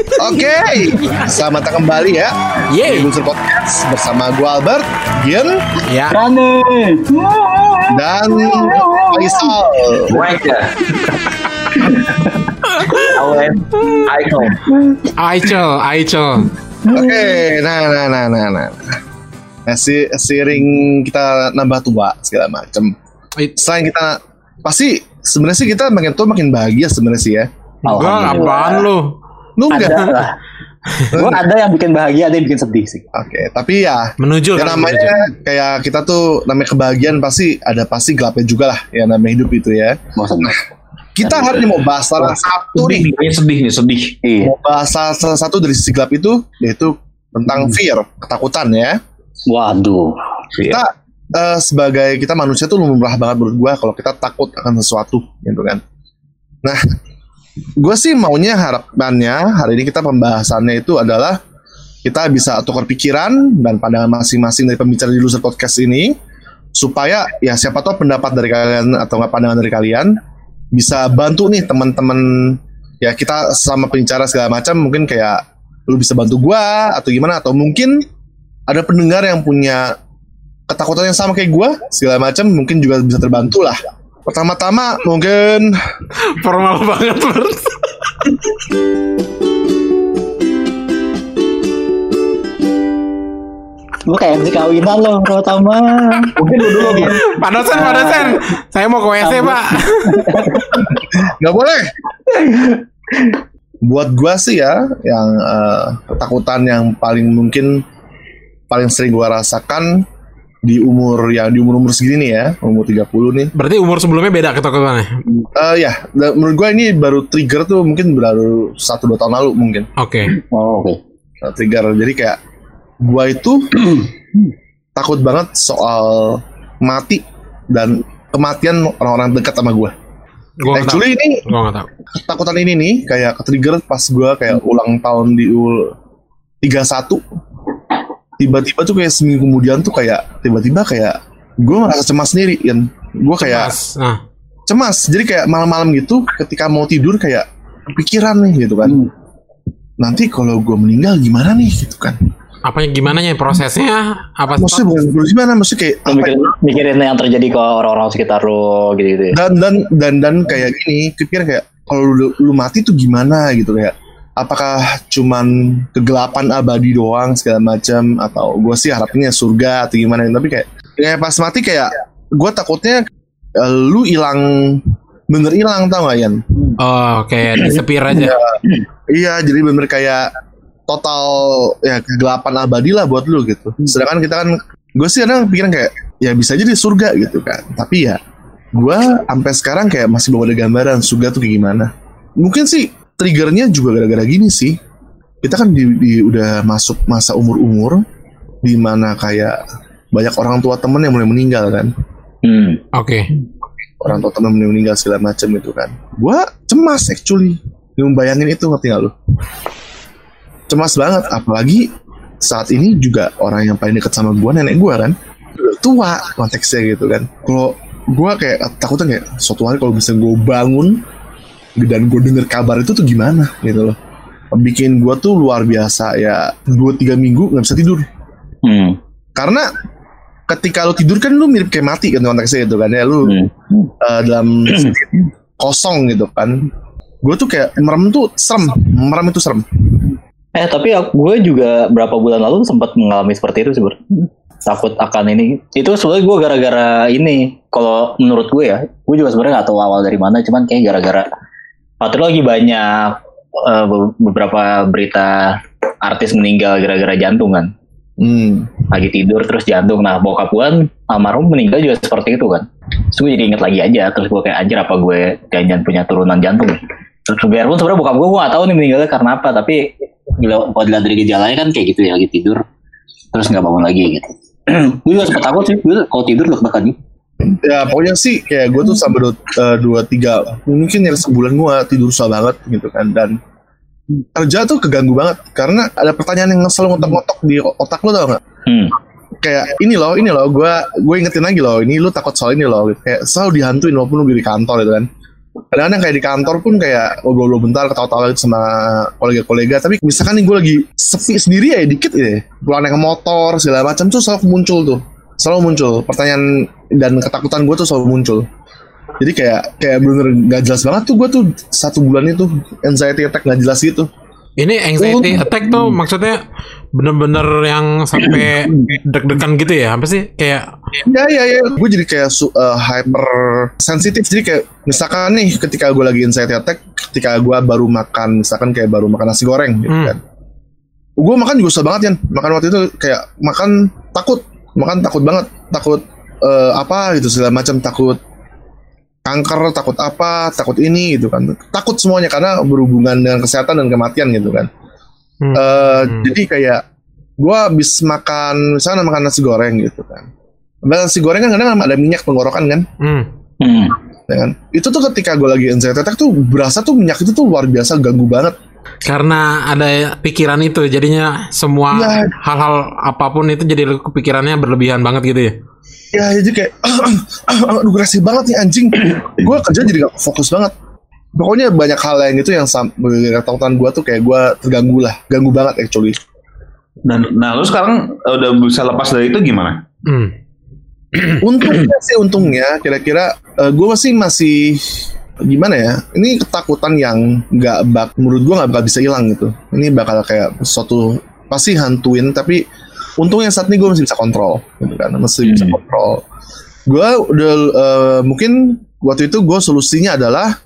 Oke, selamat datang kembali ya Yeay. di Loser Podcast bersama gue Albert, Gian, Ya. Rane. dan Faisal. Wanker. Awen. Icon. Aichel, Aichel. Oke, nah, nah, nah, nah, nah. Nah, si, seiring kita nambah tua segala macem. It- Selain kita pasti sebenarnya sih kita makin tua makin bahagia sebenarnya sih ya. Gua apaan lu? Lu Ada enggak? lah. Gue ada yang bikin bahagia, ada yang bikin sedih sih. Oke, tapi ya Menuju ya kan? namanya kayak kita tuh namanya kebahagiaan pasti ada pasti gelapnya juga lah ya namanya hidup itu ya. Maksudnya. Kita hari ini mau bahas salah satu Sedih nih, ini sedih nih, sedih. Iya. mau bahas salah, salah satu dari sisi gelap itu yaitu tentang fear, ketakutan ya. Waduh. Kita eh, sebagai kita manusia tuh lumrah banget menurut gua kalau kita takut akan sesuatu gitu kan. Nah, gue sih maunya harapannya hari ini kita pembahasannya itu adalah kita bisa tukar pikiran dan pandangan masing-masing dari pembicara di Loser Podcast ini supaya ya siapa tahu pendapat dari kalian atau nggak pandangan dari kalian bisa bantu nih teman-teman ya kita sama penbicara segala macam mungkin kayak lu bisa bantu gua atau gimana atau mungkin ada pendengar yang punya ketakutan yang sama kayak gua segala macam mungkin juga bisa terbantu lah pertama-tama mungkin Formal banget. Gue kayak MC kawinan loh pertama. Mungkin lu dulu gitu. Pak dosen, Pak dosen. Saya mau ke WC, Pak. nggak boleh buat gua sih ya yang eh, ketakutan yang paling mungkin paling sering gua rasakan di umur yang di umur umur segini nih ya umur 30 nih Berarti umur sebelumnya beda ketakutannya. Eh ya menurut gua ini baru trigger tuh mungkin baru satu dua tahun lalu mungkin Oke. Oh, oke. Nah, trigger jadi kayak gua itu takut banget soal mati dan kematian orang-orang dekat sama gua Gua nggak tahu. actually ini Gua nggak tahu. ketakutan ini nih kayak ke-trigger pas gua kayak ulang tahun di ul 31 tiba-tiba tuh kayak seminggu kemudian tuh kayak tiba-tiba kayak gua merasa cemas sendiri kan gua kayak Mas, nah. cemas jadi kayak malam-malam gitu ketika mau tidur kayak pikiran nih gitu kan Hmm. nanti kalau gua meninggal gimana nih gitu kan Apanya gimana ya prosesnya? Apa maksudnya bukan gimana maksudnya kayak apa mikirin, mikirin yang terjadi ke orang-orang sekitar lo gitu-gitu ya. dan dan dan dan kayak gini kepikiran kayak kalau lu, lu mati tuh gimana gitu kayak apakah cuman kegelapan abadi doang segala macam? Atau gue sih harapnya surga atau gimana tapi kayak kayak pas mati kayak gue takutnya eh, lu hilang bener hilang tau gak Yan? Oh, kayak disepir aja. iya. Jadi bener kayak total ya kegelapan abadi lah buat lu gitu. Sedangkan kita kan gue sih kadang pikiran kayak ya bisa aja di surga gitu kan. Tapi ya gue sampai sekarang kayak masih belum ada gambaran surga tuh kayak gimana. Mungkin sih triggernya juga gara-gara gini sih. Kita kan di, di- udah masuk masa umur-umur di mana kayak banyak orang tua temen yang mulai meninggal kan. Hmm. Oke. orang tua temen mulai meninggal segala macam gitu kan. Gue cemas actually. Bayangin itu ngerti gak lu? Cemas banget apalagi saat ini juga orang yang paling dekat sama gue nenek gue kan. Udah tua konteksnya gitu kan. Kalau gue kayak takutnya kayak suatu hari kalau bisa gue bangun dan gue denger kabar itu tuh gimana gitu loh bikin gue tuh luar biasa ya dua tiga minggu nggak bisa tidur Hmm. karena ketika lu tidur kan lu mirip kayak mati kan konteksnya gitu kan ya lu Hmm. eh, dalam kosong gitu kan gue tuh kayak merem tuh serem merem itu serem Eh tapi gue juga berapa bulan lalu sempat mengalami seperti itu sih Bro. Takut akan ini. Itu sebenarnya gue gara-gara ini. Kalau menurut gue ya, gue juga sebenarnya nggak tahu awal dari mana. Cuman kayak gara-gara waktu itu lagi banyak be- beberapa berita artis meninggal gara-gara jantung kan. hmm. Lagi tidur terus jantung. Nah bokap gue almarhum meninggal juga seperti itu kan. Terus gue jadi inget lagi aja. Terus gue kayak anjir apa gue jangan punya turunan jantung. Terus biarpun sebenarnya bokap gue gue gak tahu nih meninggalnya karena apa. Tapi kalau dilihat dari gejalanya kan kayak gitu ya lagi tidur terus nggak bangun lagi gitu. gue juga sempat takut sih. Gue kalau tidur deg-degan gitu. Ya pokoknya sih kayak gue tuh sampai dua, eh, dua tiga mungkin ya sebulan gue tidur susah banget gitu kan. Dan kerja tuh keganggu banget karena ada pertanyaan yang selalu ngotok-ngotok di otak lu tau gak Hmm. kayak ini loh ini loh gue gue ingetin lagi loh ini lu takut soal ini loh. Kayak selalu dihantuin walaupun lu di kantor gitu kan. Kadang-kadang kayak di kantor pun kayak ngobrol bentar ketawa-tawa gitu sama kolega-kolega. Tapi misalkan nih gue lagi sepi sendiri ya dikit ya pulang naik motor segala macam tuh selalu muncul tuh selalu muncul pertanyaan dan ketakutan gue tuh selalu muncul jadi kayak kayak bener gak jelas banget tuh gue tuh satu bulan itu anxiety attack gak jelas gitu Ini anxiety attack tuh maksudnya bener-bener yang sampai deg-degan gitu ya? Apa sih? Kayak Ya ya ya, gue jadi kayak su- uh, hyper sensitif. Jadi kayak misalkan nih ketika gue lagi anxiety attack, ketika gue baru makan, misalkan kayak baru makan nasi goreng gitu Hmm. kan. Gue makan juga susah banget ya. Makan waktu itu kayak makan takut, makan takut banget, takut uh, apa gitu segala macam takut kanker, takut apa, takut ini gitu kan. Takut semuanya karena berhubungan dengan kesehatan dan kematian gitu kan. Hmm. Eh, Hmm. Jadi kayak gue habis makan misalnya makan nasi goreng gitu kan. Nasi goreng kan kadang ada minyak tenggorokan kan, hmm. Hmm. ya kan? Itu tuh ketika gue lagi anxiety attack tuh berasa tuh minyak itu tuh luar biasa ganggu banget. Karena ada pikiran itu jadinya semua Iya. hal-hal apa pun itu jadi kepikirannya berlebihan banget gitu ya. Ya jadi kayak aduh agresif banget nih anjing. gue kerja jadi gak fokus banget. Pokoknya banyak hal lain itu yang sam- ketakutan gue tuh kayak gue terganggu lah, ganggu banget actually. Dan nah lu sekarang eh, udah bisa lepas dari itu gimana? Hmm. Untungnya sih untungnya kira-kira gue masih masih gimana ya? Ini ketakutan yang nggak bak menurut gue nggak bakal bisa hilang gitu. Ini bakal kayak suatu pasti hantuin tapi untungnya saat ini gue masih bisa kontrol gitu kan masih bisa Hmm. kontrol. Gue udah eh, mungkin waktu itu gue solusinya adalah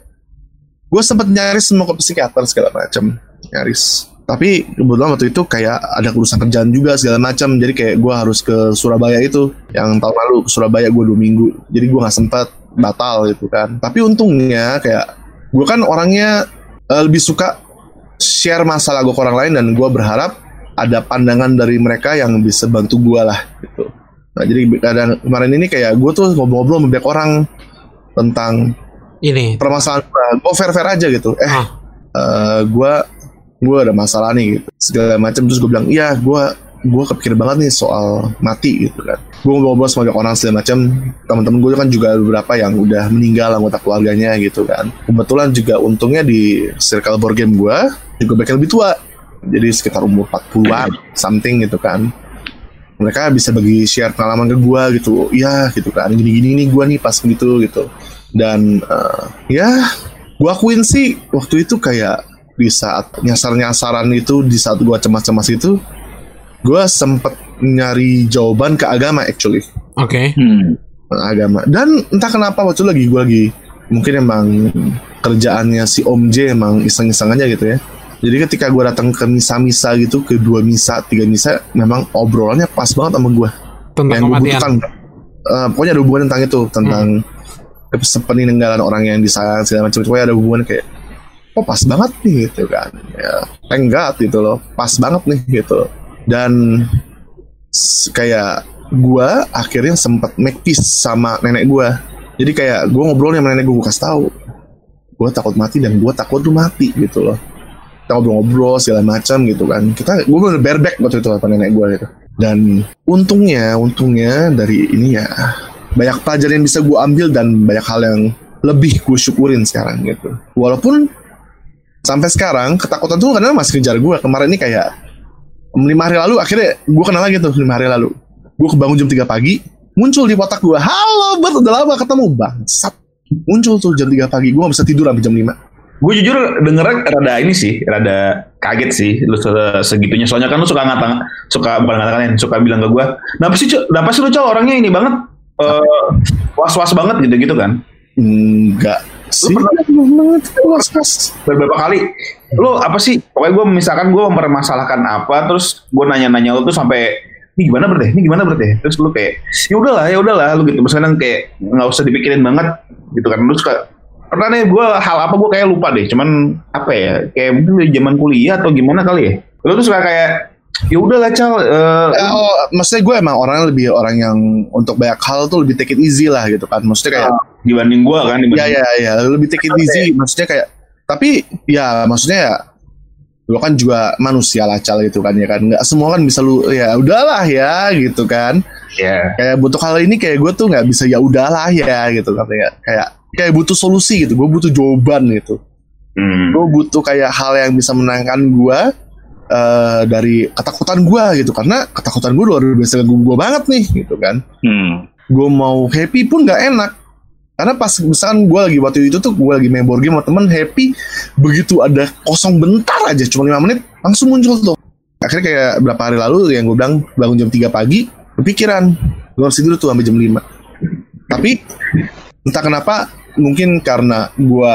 gue sempat nyaris mau ke psikiater segala macam nyaris tapi kebetulan waktu itu kayak ada urusan kerjaan juga segala macam jadi kayak gue harus ke Surabaya itu yang tahun lalu ke Surabaya gue dua minggu jadi gue nggak sempat batal gitu kan. Tapi untungnya kayak gue kan orangnya eh, lebih suka share masalah gue ke orang lain dan gue berharap ada pandangan dari mereka yang bisa bantu gue lah gitu. Nah jadi kadang kemarin ini kayak gue tuh ngobrol-ngobrol sama banyak orang tentang Ini. permasalahan gue gue fair-fair aja gitu. Eh Ah. eh, gue gue ada masalah nih gitu. Segala macam. Terus gue bilang iya gue gue kepikir banget nih soal mati gitu kan. Gue ngobrol sama orang segala macam teman-teman gue kan juga beberapa yang udah meninggal anggota keluarganya gitu kan. Kebetulan juga untungnya di circle board game gue juga yang lebih tua. Jadi sekitar umur 40-an something gitu kan. Mereka bisa bagi share pengalaman ke gue gitu. Iya gitu kan. Gini-gini nih gue nih pas gitu gitu. Dan eh, ya gue akuin sih waktu itu kayak di saat nyasar-nyasaran itu di saat gue cemas-cemas itu gue sempet nyari jawaban ke agama actually. Oke. Hmm. agama. Dan entah kenapa waktu itu lagi gue lagi mungkin emang kerjaannya si Om J emang iseng-iseng aja gitu ya. Jadi ketika gue datang ke misa-misa gitu ke dua misa tiga misa memang obrolannya pas banget sama gue Tentang yang gue kematian. butuhkan Eh, pokoknya ada hubungan tentang itu tentang peninggalan orang yang disayang segala macam. Pokoknya ada hubungan kayak oh pas banget nih? Gitu kan. Ya thank God gitu loh. Pas banget nih gitu dan kayak gua akhirnya sempat make peace sama nenek gua. Jadi kayak gua ngobrol sama nenek gua gua kasih tahu gua takut mati dan gua takut lu mati gitu loh. Kita ngobrol-ngobrol segala macam gitu kan. Kita gua bener bareback waktu itu sama nenek gua gitu. Dan untungnya untungnya dari ini ya banyak pelajaran yang bisa gue ambil dan banyak hal yang lebih gue syukurin sekarang gitu. Walaupun sampai sekarang ketakutan tuh kadang masih kejar gue kemarin ini kayak lima hari lalu akhirnya gue kenal lagi tuh lima hari lalu. Gue kebangun jam 3 pagi muncul di otak gue halo Bert udah lama ketemu. Bangsat. Muncul tuh jam 3 pagi gue gak bisa tidur sampai jam 5 Gue jujur dengernya rada ini sih, rada kaget sih lu se- segitunya. Soalnya kan lu suka ngatang, suka bukan ngatakan, suka bilang ke gue, kenapa sih, kenapa sih lu cowok orangnya ini banget, eh, was-was banget gitu-gitu kan? enggak sih. beberapa kali. Lu apa sih? Pokoknya gue misalkan gue mempermasalahkan apa terus gue nanya-nanya lu tuh sampai ini gimana berarti ini gimana berarti terus lu kayak ya udahlah ya udahlah. Lu gitu. Misalnya kayak nggak usah dipikirin banget gitu kan. Lu suka pernah nih gue hal apa gue kayak lupa deh. Cuman apa ya kayak mungkin dari zaman kuliah atau gimana kali ya. Lu tuh suka kayak ya udahlah cal eh, Eh, oh, maksudnya gue emang orangnya lebih orang yang untuk banyak hal tuh lebih take it easy lah gitu kan. Maksudnya kayak dibanding gue kan dibanding ya ya ya lebih take it easy. Maksudnya kayak tapi ya maksudnya ya lo kan juga manusia lah cal gitu kan ya kan. Nggak semua kan bisa lu ya udahlah ya gitu kan. Ya. Kayak butuh hal ini kayak gue tuh nggak bisa ya udahlah ya gitu kan ya. Kayak kayak butuh solusi gitu. Gue butuh jawaban gitu. Hmm. gue butuh kayak hal yang bisa menenangkan gue eh, dari ketakutan gue gitu. Karena ketakutan gue luar biasa ganggu gue banget nih gitu kan. Hmm. gue mau happy pun nggak enak. Karena pas misalkan gue lagi waktu itu tuh gue lagi main board game sama temen happy begitu ada kosong bentar aja cuma lima menit langsung muncul tuh. Akhirnya kayak berapa hari lalu yang gue bilang bangun jam 3 pagi kepikiran gue harus tidur tuh sampai jam 5 tapi entah kenapa mungkin karena gue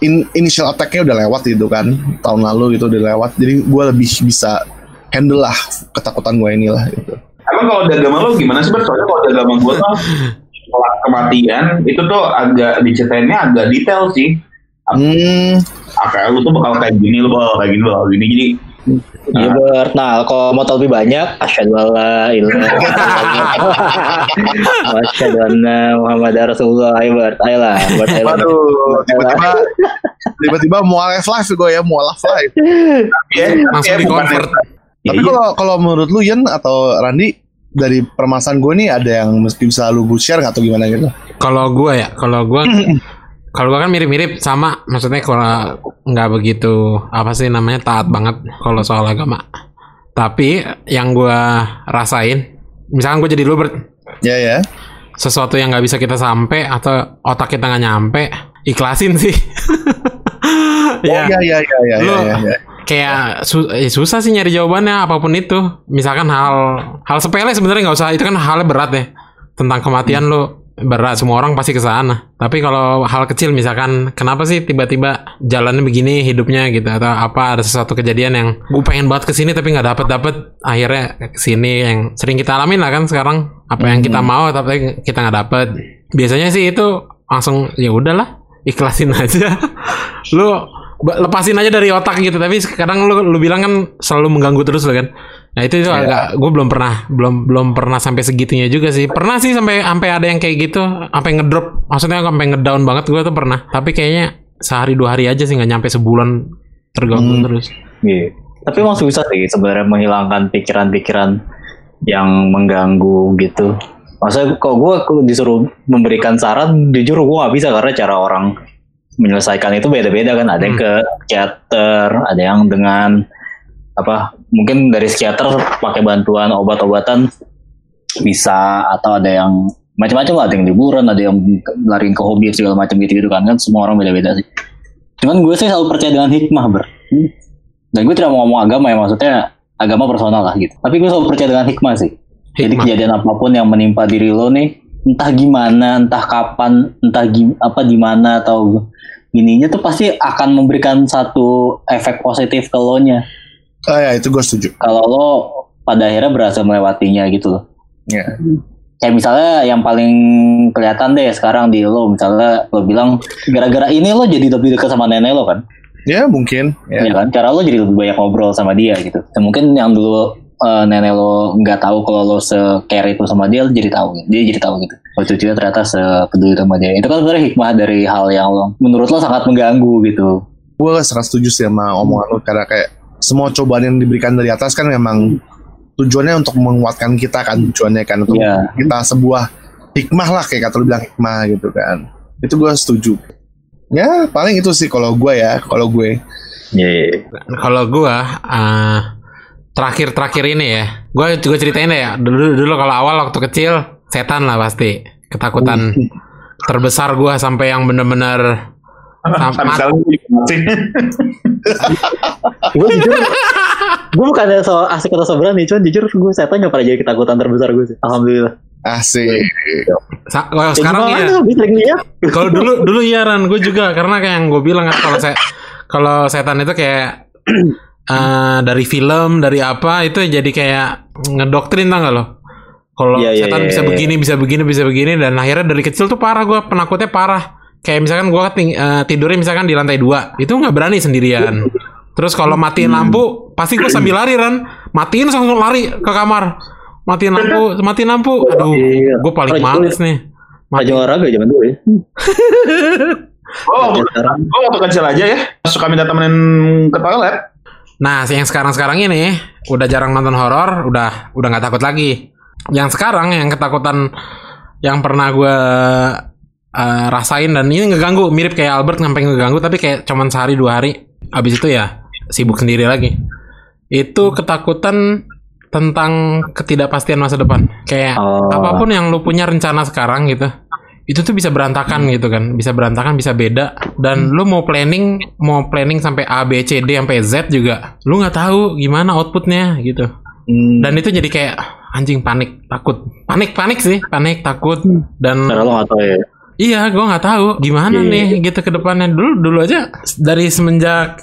in, initial attack-nya udah lewat gitu kan tahun lalu gitu udah lewat jadi gue lebih bisa handle lah ketakutan gue inilah gitu Emang kalau di agama lo gimana sih? Soalnya kalau di agama gue tuh setelah kematian itu tuh agak diceritainnya agak detail sih. hmm kayak lu tuh bakal kayak gini, lu bakal kayak gini, bakal gini. Jadi Iya Bert. Nah kalau mau tahu lebih banyak, asyhadu alla ilaha illallah. Asyhadu anna Muhammad Rasulullah. Ayo Bert, ayolah. Bert, ayolah. Waduh, tiba-tiba tiba-tiba mau live live gue ya, mau live live. ya, Langsung ya, di convert. Tapi iya. kalau kalau menurut lu Yen atau Randi dari permasalahan gue nih ada yang mesti bisa lu share nggak atau gimana gitu? Kalau gua ya, kalau gua kalau gua kan mirip-mirip sama, maksudnya kalau nggak begitu apa sih namanya taat banget kalau soal agama. Tapi yang gua rasain, misalkan gue jadi lu Bert, Ya ya. sesuatu yang nggak bisa kita sampai atau otak kita nggak nyampe, ikhlasin sih. Ya ya ya ya ya Lu- ya. ya. kayak su- eh, susah sih nyari jawabannya apa pun itu misalkan hal hal sepele sebenarnya nggak usah itu kan halnya berat ya tentang kematian lo berat semua orang pasti ke sana. Tapi kalau hal kecil misalkan kenapa sih tiba-tiba jalannya begini hidupnya gitu? Atau apa ada sesuatu kejadian yang gue pengen banget ke sini tapi nggak dapet dapet akhirnya ke sini. Yang sering kita alamin lah kan sekarang. Apa yang kita mau tapi kita nggak dapet. Biasanya sih itu langsung ya udahlah ikhlasin aja. Lu lepasin aja dari otak gitu. Tapi sekarang lu lu bilang kan selalu mengganggu terus lo kan nah itu itu agak gue belum pernah belum belum pernah sampai segitunya juga sih pernah sih sampai sampai ada yang kayak gitu sampai ngedrop maksudnya sampai ngedown banget gue tuh pernah tapi kayaknya sehari dua hari aja sih nggak nyampe sebulan terganggu Hmm. terus Iya. Tapi emang susah sih sebenarnya menghilangkan pikiran-pikiran yang mengganggu gitu. Maksudnya kalau gue disuruh memberikan saran, jujur gue nggak bisa karena cara orang menyelesaikan itu beda-beda kan. Ada yang ke psikiater, ada yang dengan apa? Mungkin dari psikiater pakai bantuan obat-obatan bisa atau ada yang macam-macam lah. Ada yang liburan, ada yang lari ke hobi segala macam gitu-gitu kan. Kan semua orang beda-beda sih. Cuman gue sih selalu percaya dengan hikmah ber. Dan gue tidak mau ngomong agama ya maksudnya agama personal lah gitu. Tapi gue selalu percaya dengan hikmah sih. Jadi Hikmah. kejadian apa pun yang menimpa diri lo nih, entah gimana, entah kapan, entah gim apa di mana atau ininya tuh pasti akan memberikan satu efek positif ke lo nya. Ah ya itu gue setuju. Kalau lo pada akhirnya berhasil melewatinya gitu loh. Ya. Kayak misalnya yang paling kelihatan deh sekarang di lo, misalnya lo bilang gara-gara ini lo jadi lebih dekat sama nenek lo kan? Ya mungkin. Ya. ya kan cara lo jadi lebih banyak ngobrol sama dia gitu dan mungkin yang dulu eh, nenek lo nggak tahu kalau lo se-care itu sama dia lo jadi tahu gitu. dia jadi tahu gitu oh cucunya ternyata sepeduli sama dia itu kan sebenarnya hikmah dari hal yang lo menurut lo sangat mengganggu gitu Gue sangat setuju sih sama omongan lu karena kayak semua cobaan yang diberikan dari atas kan memang tujuannya untuk menguatkan kita kan tujuannya kan untuk Iya. kita sebuah hikmah lah kayak kata lu bilang hikmah gitu kan. Itu gue setuju. Ya paling itu sih kalau gue ya kalau gue. Iya. kalau gua eh, terakhir-terakhir ini ya gua juga ceritain deh ya dulu dulu kalau awal waktu kecil setan lah pasti ketakutan terbesar gua sampai yang bener-bener Sekarang gue jujur gue bukannya so asik atau so berani cuman jujur gue setan gak pernah jadi ketakutan terbesar gue sih alhamdulillah. Asik. sa- kalau Ya sekarang gimana, ya? Kalau dulu dulu iya Ran. Gue juga karena kayak yang gue bilang kan kalau saya kalau setan itu kayak eh, dari film dari apa itu jadi kayak ngedoktrin tau gak lo? Kalau Iya, iya, setan iya, bisa iya. begini bisa begini bisa begini dan akhirnya dari kecil tuh parah gue penakutnya parah kayak misalkan gue ting- eh, tidurnya misalkan di lantai dua itu nggak berani sendirian. Terus kalau matiin lampu pasti gue sambil lari Ran. Matiin langsung lari ke kamar. Matiin lampu matiin lampu. Aduh Iya. gue paling males nih. Maju olahraga zaman dulu ya. Oh, gue waktu kecil aja ya. Suka minta temenin ke toilet. Nah, yang sekarang-sekarang ini udah jarang nonton horor, udah udah nggak takut lagi. Yang sekarang yang ketakutan yang pernah gue eh, rasain dan ini ngeganggu mirip kayak Albert sampai ngeganggu tapi kayak cuman sehari dua hari. Abis itu ya sibuk sendiri lagi. Itu ketakutan tentang ketidakpastian masa depan. Kayak Oh. apa pun yang lu punya rencana sekarang gitu itu tuh bisa berantakan gitu kan. Bisa berantakan bisa beda. Dan lu mau planning mau planning sampai A B C D sampai Z juga lu nggak tahu gimana outputnya gitu. Hmm. dan itu jadi kayak anjing panik takut. Panik panik sih. Panik takut. Dan Karena lo gak tau ya. Iya gue nggak tahu gimana Iya. nih gitu ke depannya dulu dulu aja dari semenjak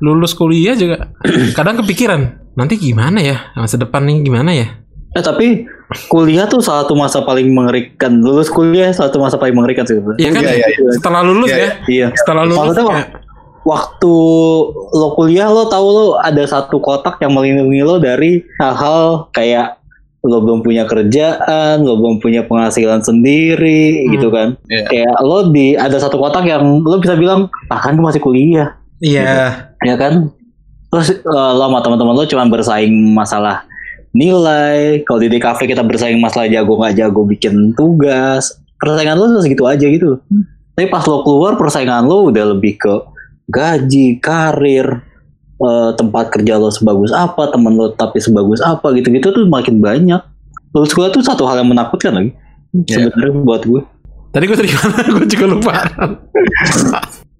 lulus kuliah juga kadang kepikiran nanti gimana ya masa depan nih gimana ya Eh tapi kuliah tuh salah satu masa paling mengerikan. Lulus kuliah salah satu masa paling mengerikan sih. Iya kan Iya, iya, setelah lulus Iya, ya Iya. setelah lulus Maksudnya kayak, waktu lo kuliah lo tahu lo ada satu kotak yang melindungi lo dari hal-hal kayak lo belum punya kerjaan, lo belum punya penghasilan sendiri Hmm. gitu kan. Iya. Kayak lo di ada satu kotak yang lo bisa bilang, ah kan gue masih kuliah, iya ya kan? Terus eh, lo sama teman-teman lo cuma bersaing masalah nilai. Kalau di DKV kita bersaing masalah jago nggak jago bikin tugas. Persaingan lo segitu aja gitu. Tapi pas lo keluar persaingan lo udah lebih ke gaji, karir, eh, tempat kerja lo sebagus apa, temen lo tapi sebagus apa gitu-gitu tuh makin banyak. Lulus kuliah tuh satu hal yang menakutkan lagi. Iya. Sebenarnya buat gue. tadi gue tadi mana gue juga lupa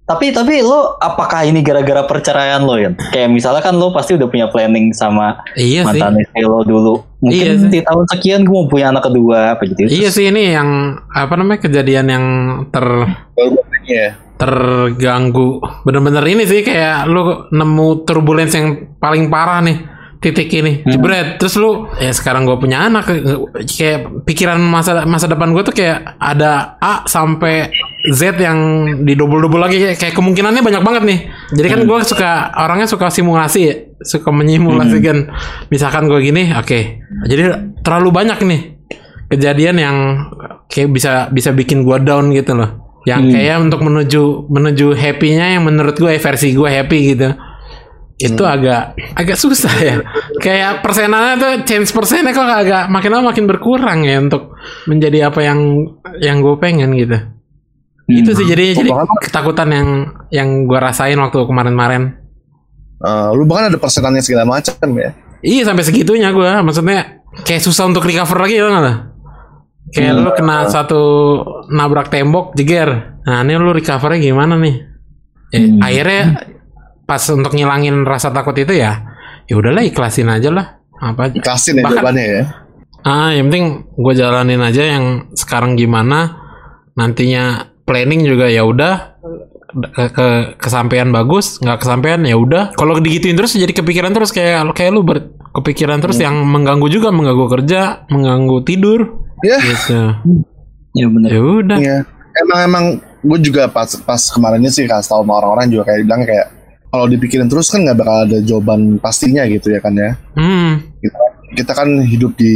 Tapi tapi lo apakah ini gara-gara perceraian lo ya? Kayak misalnya kan lo pasti udah punya planning sama iya mantan istri lo dulu. Iya Mungkin sih. di tahun sekian gue mau punya anak kedua apa gitu. iya sih ini yang apa namanya kejadian yang ter Iya. terganggu. Bener-bener ini sih kayak lu nemu turbulence yang paling parah nih titik ini. Jebret. Terus lu ya sekarang gue punya anak. Kayak pikiran masa masa depan gue tuh kayak ada A sampai Z yang di double double lagi. Kayak, kayak kemungkinannya banyak banget nih. Jadi kan gue suka orangnya suka simulasi ya, suka menyimulasikan misalkan gue gini oke. Jadi terlalu banyak nih kejadian yang kayak bisa bisa bikin gua down gitu loh yang kayak untuk menuju menuju happy-nya yang menurut gue versi gue happy gitu. Itu agak agak susah ya. Kayak persenannya tuh change persennya kok agak makin lama makin berkurang ya untuk menjadi apa yang yang gue pengen gitu. Itu sih jadi jadi ketakutan yang yang gue rasain waktu kemarin-kemarin. Eh, lu bahkan ada persenannya segala macam ya. Iya sampai segitunya gue Maksudnya Kayak susah untuk recover lagi gak Kayak lu kena satu Nabrak tembok Jeger. Nah ini lu recovernya gimana nih? Ya, Akhirnya Pas untuk ngilangin rasa takut itu ya ya udahlah ikhlasin aja lah. Apa aja. Ikhlasin ya Bahkan- jawabannya ya. ah yang penting gue jalanin aja yang sekarang gimana. Nantinya planning juga ya udah. Ke, ke kesampaian bagus nggak kesampaian ya udah. Kalau digituin terus jadi kepikiran terus. Kayak kayak lu ber, kepikiran terus yang mengganggu juga. Mengganggu kerja mengganggu tidur Ya, gitu Ya bener. ya udah Iya. Emang emang gue juga pas pas kemarinnya sih kasih tahu sama orang-orang juga kayak bilang kayak kalau dipikirin terus kan nggak bakal ada jawaban pastinya gitu ya kan ya. hmm Kita, kita kan hidup di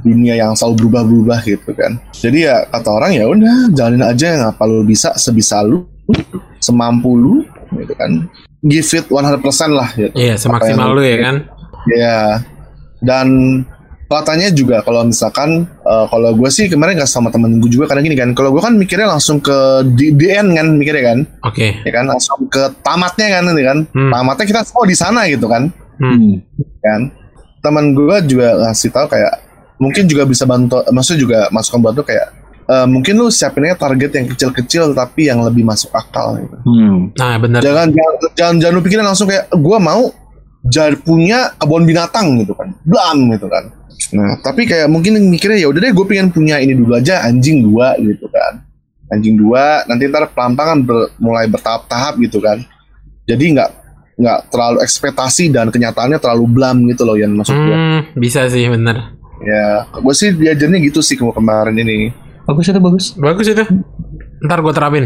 dunia yang selalu berubah-berubah gitu kan. Jadi ya kata orang ya udah jalanin aja yang apa lu bisa sebisa lu, semampu lu gitu kan. Give it 100% lah gitu. iya semaksimal lu ya kan Ya. Dan katanya juga kalau misalkan eh, kalau gue sih kemarin nggak sama temen gue juga karena gini kan kalau gue kan mikirnya langsung ke end kan mikirnya kan oke ya kan langsung ke tamatnya kan ini kan Hmm. tamatnya kita semua di sana gitu kan hmm. Hmm. kan teman gue juga ngasih tahu kayak mungkin juga bisa bantu maksudnya juga masukan buat lu kayak eh, mungkin lu siapinnya target yang kecil-kecil tapi yang lebih masuk akal gitu. Hmm. nah bener jangan jangan jangan, jangan lu pikirin langsung kayak gue mau jadi punya kebun binatang gitu kan blam gitu kan nah tapi kayak mungkin mikirnya ya udah deh gue pengen punya ini dulu aja anjing dua gitu kan anjing dua nanti ntar pelan-pelan ber- mulai bertahap-tahap gitu kan jadi nggak nggak terlalu ekspektasi dan kenyataannya terlalu blam gitu loh yang maksud gue hmm bisa sih bener ya gue sih diajarnya gitu sih ke- kemarin ini Bagus itu bagus. bagus itu ntar gue terapin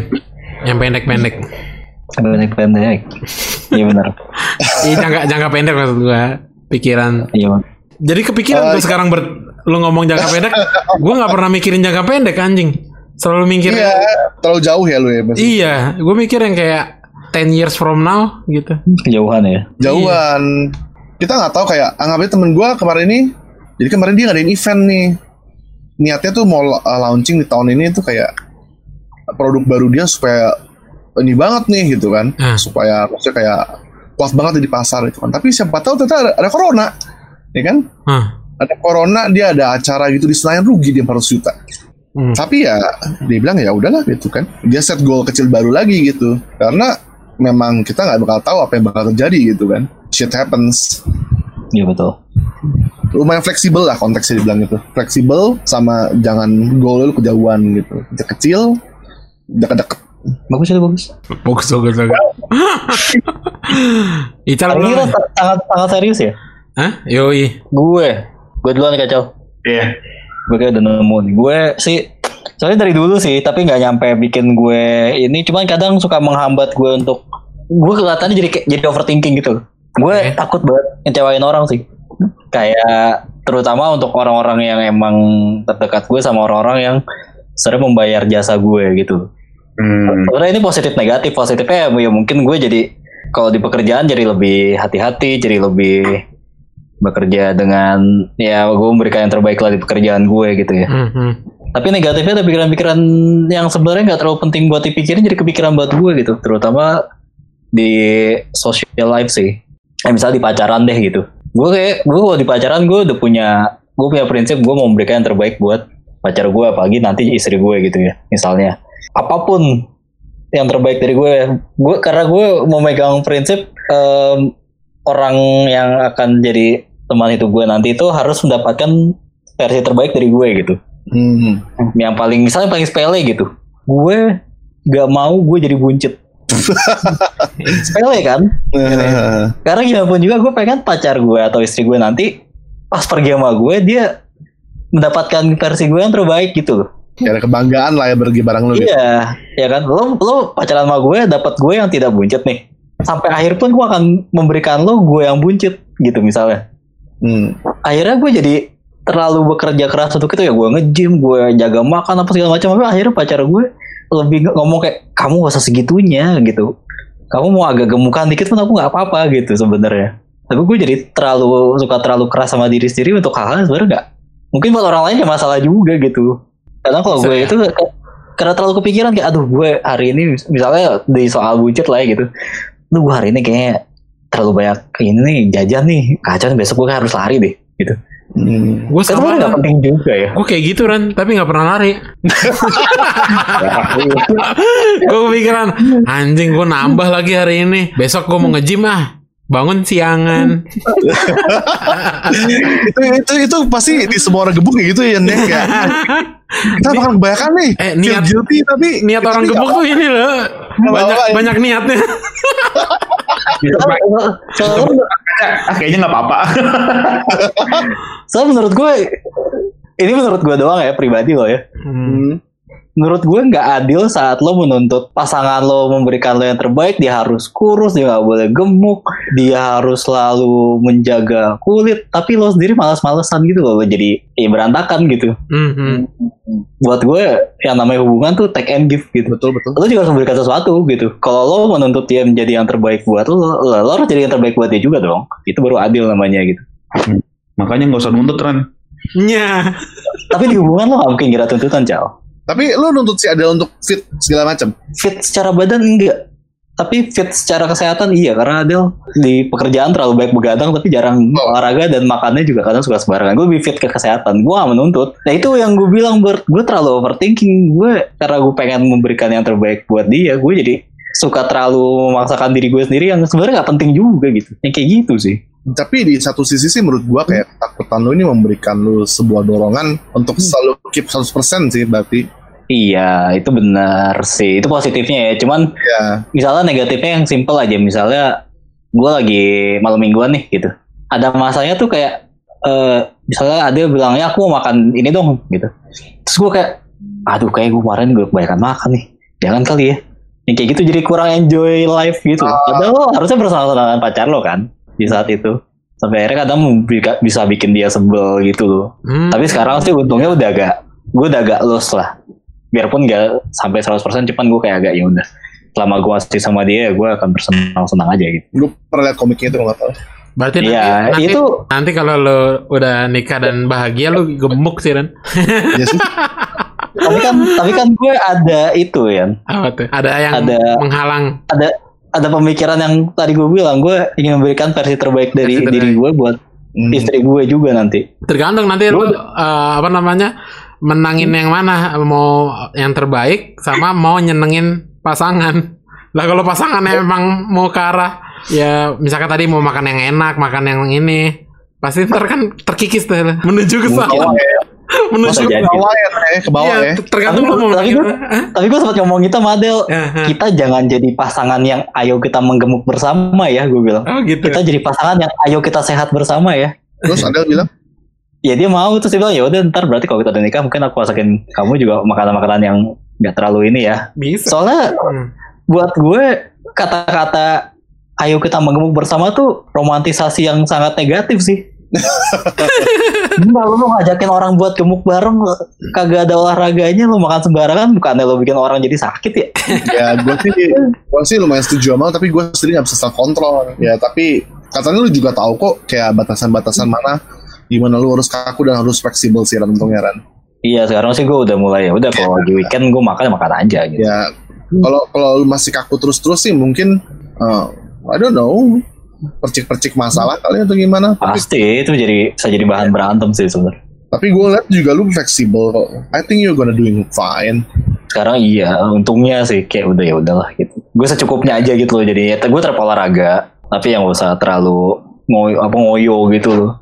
yang pendek-pendek Pendek-pendek. Iya benar. Iya jangka jangka pendek maksud gua pikiran. Iya. Jadi kepikiran Oh, gua sekarang ber lu ngomong jangka pendek, gua nggak pernah mikirin jangka pendek anjing. Selalu mikir iya terlalu jauh ya lu ya Mas? Iya, gua mikir yang kayak 10 years from now gitu. Kejauhan ya. jauhan kita nggak tahu kayak anggapnya temen gue kemarin ini jadi kemarin dia ngadain event nih niatnya tuh mau uh, launching di tahun ini tuh kayak produk baru dia supaya ini banget nih gitu kan Hmm. supaya maksudnya kayak kuat banget di pasar itu kan tapi siapa tahu ternyata ada, ada corona ya kan Hah. ada corona dia ada acara gitu di Senayan rugi dia 400 juta Hmm. tapi ya dia bilang ya udahlah gitu kan dia set goal kecil baru lagi gitu karena memang kita nggak bakal tahu apa yang bakal terjadi gitu kan shit happens Iya betul. lumayan fleksibel lah konteksnya dibilang gitu fleksibel sama jangan goal lu kejauhan gitu Kecil kecil deket-deket Bagus itu bagus. Bagus bagus bagus. Kita sangat sangat serius ya. Hah? Yoi. Gue, gue duluan kacau. Iya. Gue kayak udah nemu nih. Gue sih soalnya dari dulu sih, tapi nggak nyampe bikin gue ini. Cuman kadang suka menghambat gue untuk gue kelihatannya jadi kayak jadi overthinking gitu. Gue Oke. takut banget ngecewain orang sih. Kayak terutama untuk orang-orang yang emang terdekat gue sama orang-orang yang sering membayar jasa gue gitu. Hmm. Sebenarnya ini positif negatif. Positifnya ya, ya mungkin gue jadi kalau di pekerjaan jadi lebih hati-hati, jadi lebih bekerja dengan ya gue memberikan yang terbaik lah di pekerjaan gue gitu ya. Hmm, hmm. Tapi negatifnya ada pikiran-pikiran yang sebenarnya nggak terlalu penting buat dipikirin jadi kepikiran buat gue gitu, terutama di social life sih. Eh misalnya di pacaran deh gitu. Gue kayak gue kalau di pacaran gue udah punya gue punya prinsip gue mau memberikan yang terbaik buat pacar gue apalagi nanti istri gue gitu ya misalnya apa pun yang terbaik dari gue gue karena gue memegang prinsip em, orang yang akan jadi teman itu gue nanti itu harus mendapatkan versi terbaik dari gue gitu. Hmm. yang paling misalnya paling sepele gitu. Gue gak mau gue jadi buncit. Sepele kan? Eh, karena gimana pun juga gue pengen pacar gue atau istri gue nanti pas pergi sama gue dia mendapatkan versi gue yang terbaik gitu. Loh ya ada kebanggaan lah ya pergi bareng lu gitu. iya ya kan? Lo lo pacaran sama gue dapat gue yang tidak buncit nih. Sampai akhir pun gue akan memberikan lo gue yang buncit gitu misalnya Hmm. akhirnya gue jadi terlalu bekerja keras untuk itu ya. Gue nge-gym gue jaga makan apa segala macam. Tapi akhirnya pacar gue lebih ngomong kayak kamu gak usah segitunya gitu. Kamu mau agak gemukan dikit pun aku nggak apa-apa gitu sebenarnya. Tapi gue jadi terlalu suka terlalu keras sama diri sendiri untuk hal-hal sebenarnya nggak mungkin buat orang lain ya masalah juga gitu. Karena kalau gue itu kayak- karena terlalu kepikiran kayak aduh gue hari ini misalnya di soal buncit lah ya gitu. Aduh gue hari ini kayaknya terlalu banyak ini nih jajan nih kacau nih, besok gue harus lari deh gitu Hmm. Gue kan sama Ran. penting juga ya Gue kayak gitu Ran, tapi nggak pernah lari. gue kepikiran, anjing gue nambah lagi hari ini. Besok gue mau nge-gym ah. Bangun siangan. itu itu itu pasti di semua orang gebuk kayak gitu ya Nek kayak kita bakal kebanyakan nih Eh, niat- guilty tapi Niat orang gebuk tuh ini loh. Banyak ya. banyak niatnya. soalnya, Ah, kayaknya nggak apa-apa. soalnya menurut gue ini menurut gue doang ya pribadi lo ya Hmm. Menurut gue nggak adil saat lo menuntut pasangan lo memberikan lo yang terbaik dia harus kurus dia nggak boleh gemuk dia harus selalu menjaga kulit tapi lo sendiri malas-malesan gitu loh jadi ya berantakan gitu Hmm, hmm. buat gue yang namanya hubungan tuh take and give gitu betul betul lo juga harus memberikan sesuatu gitu. Kalau lo menuntut dia menjadi yang terbaik buat lo, lo, lo harus jadi yang terbaik buat dia juga dong. Itu baru adil namanya gitu. Makanya nggak usah nuntut Ran. Nya. Tapi di hubungan lo gak mungkin kira tuntutan, Cal. Tapi lu nuntut si Adel untuk fit segala macam Fit secara badan enggak. Tapi fit secara kesehatan iya karena Adel di pekerjaan terlalu baik begadang tapi jarang Oh. olahraga dan makannya juga kadang suka sembarangan. Gue lebih fit ke kesehatan. Gue gak menuntut. Nah itu yang gue bilang Bert. Gue terlalu overthinking. Gue karena gue pengen memberikan yang terbaik buat dia. Gue jadi suka terlalu memaksakan diri gue sendiri yang sebenarnya gak penting juga gitu. Yang kayak gitu sih. Tapi di satu sisi sih menurut gua kayak ketakutan lu ini memberikan lu sebuah dorongan untuk selalu keep 100% sih berarti Iya, itu benar sih. Itu positifnya ya. Cuman ya misalnya negatifnya yang simple aja. Misalnya gue lagi malam mingguan nih gitu. Ada masanya tuh kayak eh misalnya ada yang bilangnya aku mau makan ini dong gitu. Terus gue kayak, aduh kayak gue kemarin gue kebanyakan makan nih. Jangan kali ya. Yang kayak gitu jadi kurang enjoy life gitu. Ah. Padahal lo harusnya bersama-sama dengan pacar lo kan di saat itu. Sampai akhirnya kadang bi- bisa bikin dia sebel gitu loh. Hmm. Tapi sekarang sih untungnya udah agak gue udah agak lost lah. Biarpun gak sampai 100% cuman gue kayak agak ya udah. Selama gue masih sama dia gue akan bersenang-senang aja gitu. lu pernah liat komiknya itu nggak tahu Berarti nanti, Iya, nanti, itu nanti kalau lo udah nikah dan bahagia lo gemuk sih Ran. ya sih tapi kan tapi kan gue ada itu ya Apa tuh? Ada yang Ada- menghalang. ada ada pemikiran yang tadi gue bilang gue ingin memberikan versi terbaik dari Versi terbaik. diri gue buat Hmm. istri gue juga nanti Tergantung nanti lu eh, apa namanya menangin yang mana mau yang terbaik sama mau nyenengin pasangan. Lah kalau pasangannya emang mau ke arah ya misalkan tadi mau makan yang enak, makan yang ini, pasti ntar kan terkikis tuh menuju ke sana. Menuju Masa ke bawah ya, Teh. ke bawah Iya, ya. ter- tergantung Tapi- lu mau tapi gua- tapi gue sempat ngomong gitu sama Adel Ya, ya. kita jangan jadi pasangan yang ayo kita menggemuk bersama ya gue bilang Oh gitu. kita jadi pasangan yang ayo kita sehat bersama ya Terus Adel bilang, ya dia mau terus dia bilang ya udah ntar berarti kalau kita udah nikah mungkin aku masakin kamu juga makanan-makanan yang nggak terlalu ini ya Bisa. soalnya Hmm. buat gue kata-kata ayo kita menggemuk bersama tuh romantisasi yang sangat negatif sih Enggak lu ngajakin orang buat gemuk bareng kagak ada olahraganya lu makan sembarangan bukannya lu bikin orang jadi sakit ya ya gue sih, gue sih lumayan setuju sama tapi gue sendiri gak bisa self kontrol. Ya tapi katanya lu juga tahu kok kayak batasan-batasan mana gimana lu harus kaku dan harus fleksibel sih Ran untungnya Ran. iya sekarang sih gue udah mulai ya udah kalau lagi weekend gue makan makan aja gitu Ya kalau kalau lu masih kaku terus-terus sih mungkin uh, I don't know percik-percik masalah kali atau gimana. Tapi, pasti itu jadi bisa jadi bahan berantem sih sebenarnya tapi gue liat juga lu fleksibel kok. I think you're gonna doing fine. sekarang iya untungnya sih kayak udah ya udahlah gitu gue secukupnya aja gitu loh jadi ya, gue terolahraga tapi yang gak usah terlalu ngoyo apa ngoyo gitu loh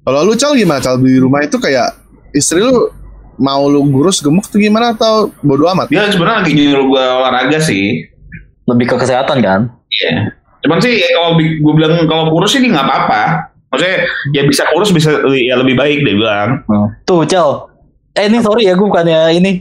Kalau lu cal gimana cal di rumah itu kayak istri lu mau lu gurus gemuk tuh gimana atau bodo amat? Dia sebenarnya lagi nyuruh gue olahraga sih. lebih ke kesehatan kan Iya. Cuman sih kalau gue bilang kalau kurus sih nggak apa-apa. Maksudnya ya bisa kurus bisa ya lebih baik dia bilang. tuh Cel eh ini sorry ya gue bukannya ini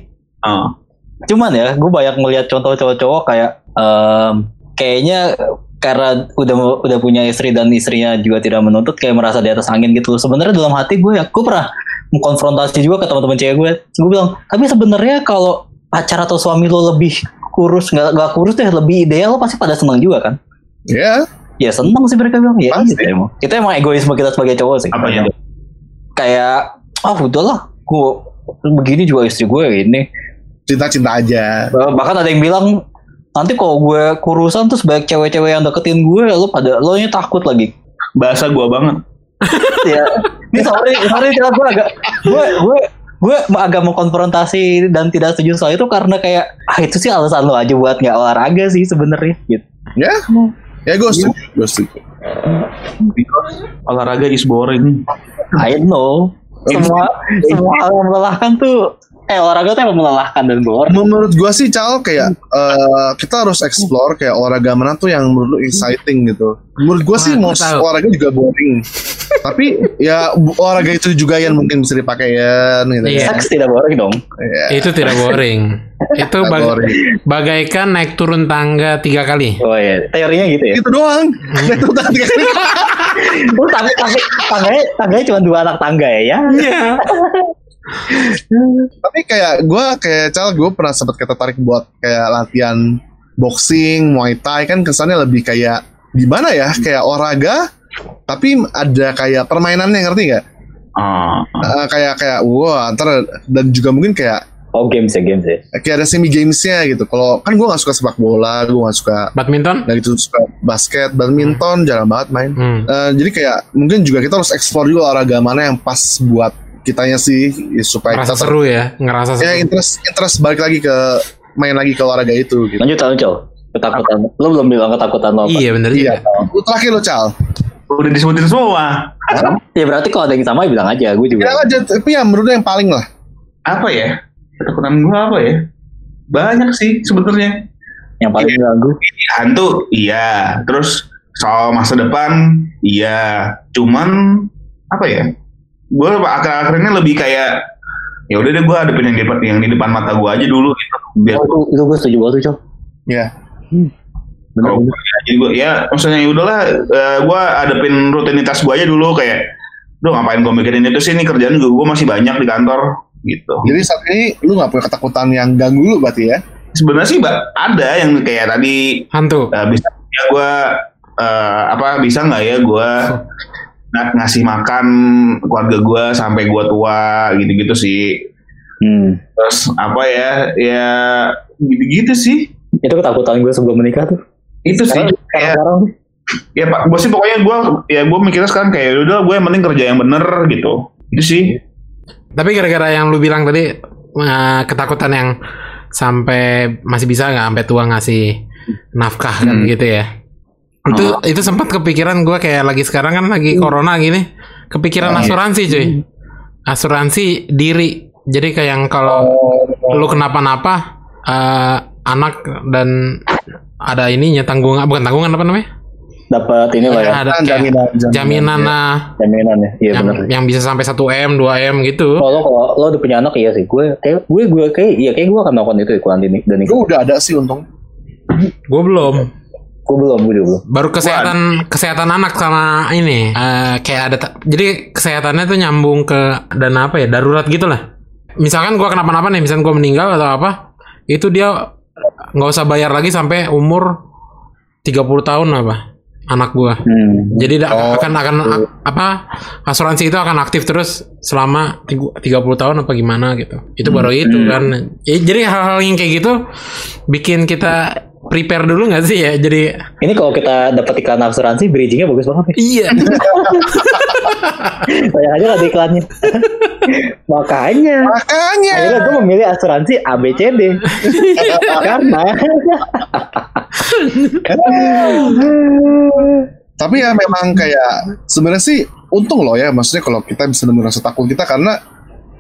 Oh. cuman ya gue banyak melihat contoh cowok-cowok kayak em, kayaknya karena udah udah punya istri dan istrinya juga tidak menuntut kayak merasa di atas angin gitu sebenarnya dalam hati gue ya gue pernah mengkonfrontasi juga ke teman-teman cewek gue gue bilang tapi sebenarnya kalau pacar atau suami lo lebih kurus nggak nggak kurus deh lebih ideal lo pasti pada senang juga kan Ya, ya senang sih mereka bilang. Ya Pasti. gitu emang. Itu emang egoisme kita sebagai cowok sih. Apanya? kayak ah udahlah gue begini juga istri gue ini cinta-cinta aja. Bah- bahkan ada yang bilang nanti kalau gue kurusan terus banyak cewek-cewek yang deketin gue lo pada lo nya takut lagi. Bahasa gue banget. ya. Ini sorry sorry Cel, gue agak gue gue gue agak mengkonfrontasi dan tidak setuju soal itu karena kayak ah itu sih alasan lo aja buat nggak olahraga sih sebenarnya. Gitu. Ya, ya gue setuju, gue setuju. Olahraga is boring. I know semua semua hal yang melelahkan tuh eh olahraga tuh emang melelahkan dan boring Menurut gue sih cal kayak eh, kita harus explore kayak olahraga mana tuh yang menurut lu exciting gitu. Menurut gue sih Wah, mau olahraga juga boring. Tapi ya olahraga itu juga yang mungkin bisa dipakai ya gitu. Iya. seks tidak boring dong Ya, Itu tidak boring. itu nggak bag- boring. bagaikan naik turun tangga tiga kali. oh iya teorinya gitu ya Gitu doang. Itu tadi oh, tapi tapi tangganya tangganya cuma dua anak tangga ya ya Iya. Tapi kayak gue kayak cal gue pernah sempat tertarik buat kayak latihan boxing, muay thai kan kesannya lebih kayak gimana ya kayak olahraga tapi ada kayak permainannya ngerti nggak? Ah. Eh, kayak kayak wah ntar dan juga mungkin kayak oh games ya games ya kayak ada semi gamesnya gitu. Kalau kan gue nggak suka sepak bola, gue nggak suka Badminton? nggak gitu suka basket, badminton jarang banget main. Hmm. Eh, jadi kayak mungkin juga kita harus explore juga olahraga mana yang pas buat kitanya sih ya, supaya Ngerasa kita seru ya, ngerasa ya seru. interest interest balik lagi ke main lagi ke olahraga itu gitu. lanjut lanjut Col. ketakutan lo belum bilang ketakutan lo apa Iya bener Iya. juga. Lu Terakhir lo Cal. Udah disebutin semua. ya berarti kalau ada yang sama ya bilang aja gue juga Bilang aja tapi yang menurut yang paling lah. Apa ya? Ketakutan gue apa ya? Banyak sih sebetulnya. yang paling ganggu Hantu, iya. Terus soal masa depan, iya. Cuman apa ya? Gue akhir-akhir ini lebih kayak ya udah deh gue hadapin yang di depan yang di depan mata gue aja dulu gitu. Biar oh, itu, itu gue setuju banget Iya. kalau gue jadi gue ya maksudnya ya udahlah eh, gue hadapin rutinitas gue aja dulu kayak Duh ngapain gue mikirin itu sih ini kerjaan gue, gue masih banyak di kantor gitu. Jadi saat ini lu gak punya ketakutan yang ganggu lu berarti ya? Sebenarnya sih Mbak, ada yang kayak tadi Hantu. eh, bisa ya gue eh, apa bisa nggak ya gue ng- ngasih makan keluarga gue sampai gue tua gitu-gitu sih. Hmm. terus apa ya ya gitu-gitu sih Itu ketakutan gue sebelum menikah tuh. itu sih Sekarang, kayak sekarang ya pak gue sih pokoknya gue ya gue mikirnya sekarang kayak "Ya udah gue yang penting kerja yang bener gitu itu sih Tapi gara-gara yang lu bilang tadi eh, ketakutan yang sampai masih bisa nggak sampai tua ngasih nafkah kan Hmm. gitu ya. Itu itu sempat kepikiran gue kayak lagi sekarang kan lagi corona gini, kepikiran Oh, asuransi cuy. Asuransi diri. Jadi kayak yang kalau lu kenapa-napa eh, anak dan ada ininya tanggungan bukan tanggungan apa namanya? dapat ini lah ya. ada Kan kayak jaminan, jaminan, jaminan ya. nah Jaminan ya. Iya yang, benar. yang bisa sampai 1 m 2 m gitu. Kalau kalau lo udah punya anak iya sih. Gue kayak gue gue kayak iya kayak gue akan melakukan itu ya nik- dan Gue udah ada sih untung. Gue belum. Gue belum, gue belum. Baru kesehatan kesehatan anak sama ini eh, kayak ada jadi kesehatannya tuh nyambung ke dana apa ya darurat gitu lah. Misalkan gua kenapa-napa nih, misalkan gua meninggal atau apa, itu dia nggak usah bayar lagi sampai umur 30 tahun apa anak gua. Hmm. Jadi Oh, akan akan a- apa asuransi itu akan aktif terus selama tigu- 30 tahun apa gimana gitu. Itu baru itu kan. Ya, jadi hal-hal yang kayak gitu bikin kita prepare dulu nggak sih ya? Jadi Ini kalau kita dapat iklan asuransi, bridgingnya bagus banget nih. iya. Banyak aja lah iklannya. Makanya. Makanya. Akhirnya gue memilih asuransi ABCD. Karena Tapi ya memang kayak sebenarnya sih untung loh ya. Maksudnya kalau kita bisa nemuin rasa takut kita karena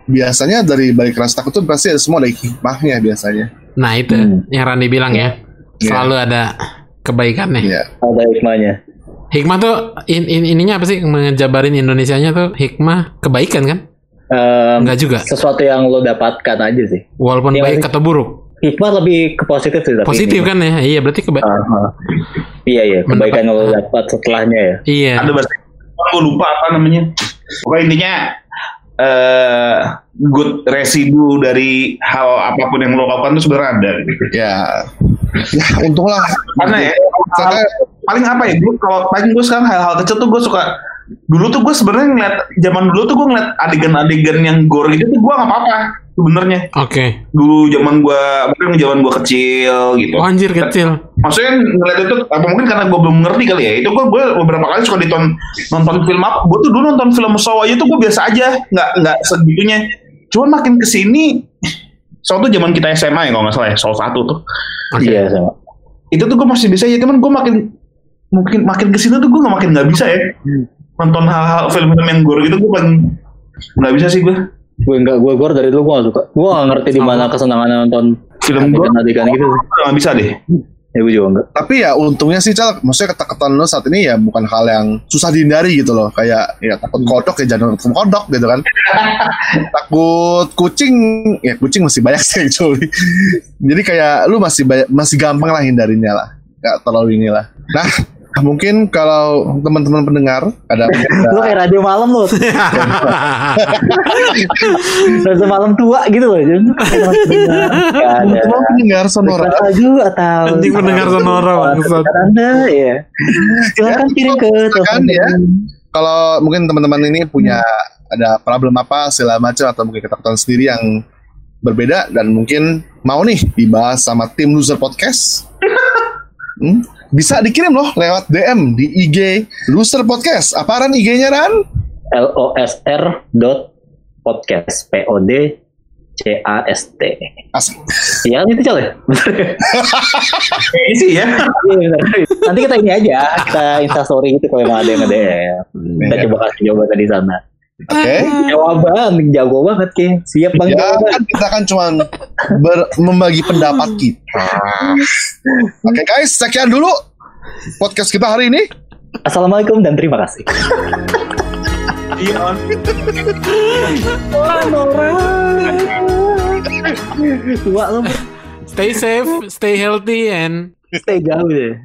biasanya dari balik rasa takut itu pasti ada semua ada hikmahnya biasanya. Nah itu Hmm. yang Rani bilang ya. Selalu ada kebaikannya. Iya. ada hikmahnya. Hikmah tuh in- in- ininya apa sih mengejabarin Indonesianya tuh hikmah kebaikan kan? Em, Enggak juga. sesuatu yang lo dapatkan aja sih. Walaupun Iya, baik atau buruk. Hikmah lebih ke positif sih. tapi Positif ini. kan ya? Iya berarti keba Aha. Iya iya kebaikan yang lo dapat setelahnya ya. Iya. ada bahasa gue lupa apa namanya pokoknya intinya eh good residu dari hal apa pun yang lo lakukan itu sebenarnya ada Ya. Ya untunglah. karena ya hal- paling apa ya gue kalau paling gue sekarang hal-hal kecil tuh gue suka dulu tuh gue sebenarnya ngeliat zaman dulu tuh gue ngeliat adegan-adegan yang gore gitu tuh gue nggak apa-apa sebenarnya Oke. dulu zaman gue mungkin zaman gue kecil gitu Oh, anjir kecil. maksudnya ngeliat itu apa mungkin karena gue belum ngerti kali ya itu gue gue beberapa kali suka diton nonton film apa gue tuh dulu nonton film Saw aja tuh gue biasa aja nggak nggak segitunya cuman makin ke sini Saw tuh zaman kita SMA ya kalau nggak salah ya Saw satu tuh Oke. Iya sama. itu tuh gue masih bisa ya cuman gue makin mungkin makin ke sini tuh gue nggak makin nggak bisa ya nonton hal-hal film-film yang gore gitu gue paling nggak bisa sih gue Gue enggak gue gue dari dulu gue gak suka. Gue gak ngerti di mana kesenangan nonton film gore adegan-adegan gitu. nggak bisa deh Ya gue juga enggak. tapi ya untungnya sih Cal, maksudnya ketakutan lo saat ini ya bukan hal yang susah dihindari gitu loh. Kayak ya takut kodok ya jangan takut kodok gitu kan. takut kucing ya kucing masih banyak sih actually. Jadi kayak lu masih banyak, masih gampang lah hindarinya lah. Gak terlalu inilah. Nah, mungkin kalau teman-teman pendengar ada Lu kayak radio malam lu. radio malam tua gitu loh. Ada. teman pendengar sonora Lagu atau Anjing pendengar sonora, bangsat. Anda ya. Silakan kirim ke telepon. ya. kalau mungkin teman-teman ini punya ada problem apa segala macam atau mungkin ketakutan sendiri yang berbeda dan mungkin mau nih dibahas sama tim loser podcast Hmm, bisa dikirim loh lewat DM di IG loser podcast apa Ran IG-nya Ran L O S R dot podcast P O D C A S T. Asik. Iya itu coy. ini sih ya Iya. Nanti kita ini aja, kita instastory gitu kalau emang ada yang ada ya. Kita Iya. coba kasih jawaban di sana. Oke. Jawaban, jago banget ki. Siap bang. Ya kan kita kan cuma membagi pendapat kita. Oke guys sekian dulu podcast kita hari ini. Assalamualaikum dan terima kasih. iya. Tua Stay safe, stay healthy and stay jauh deh.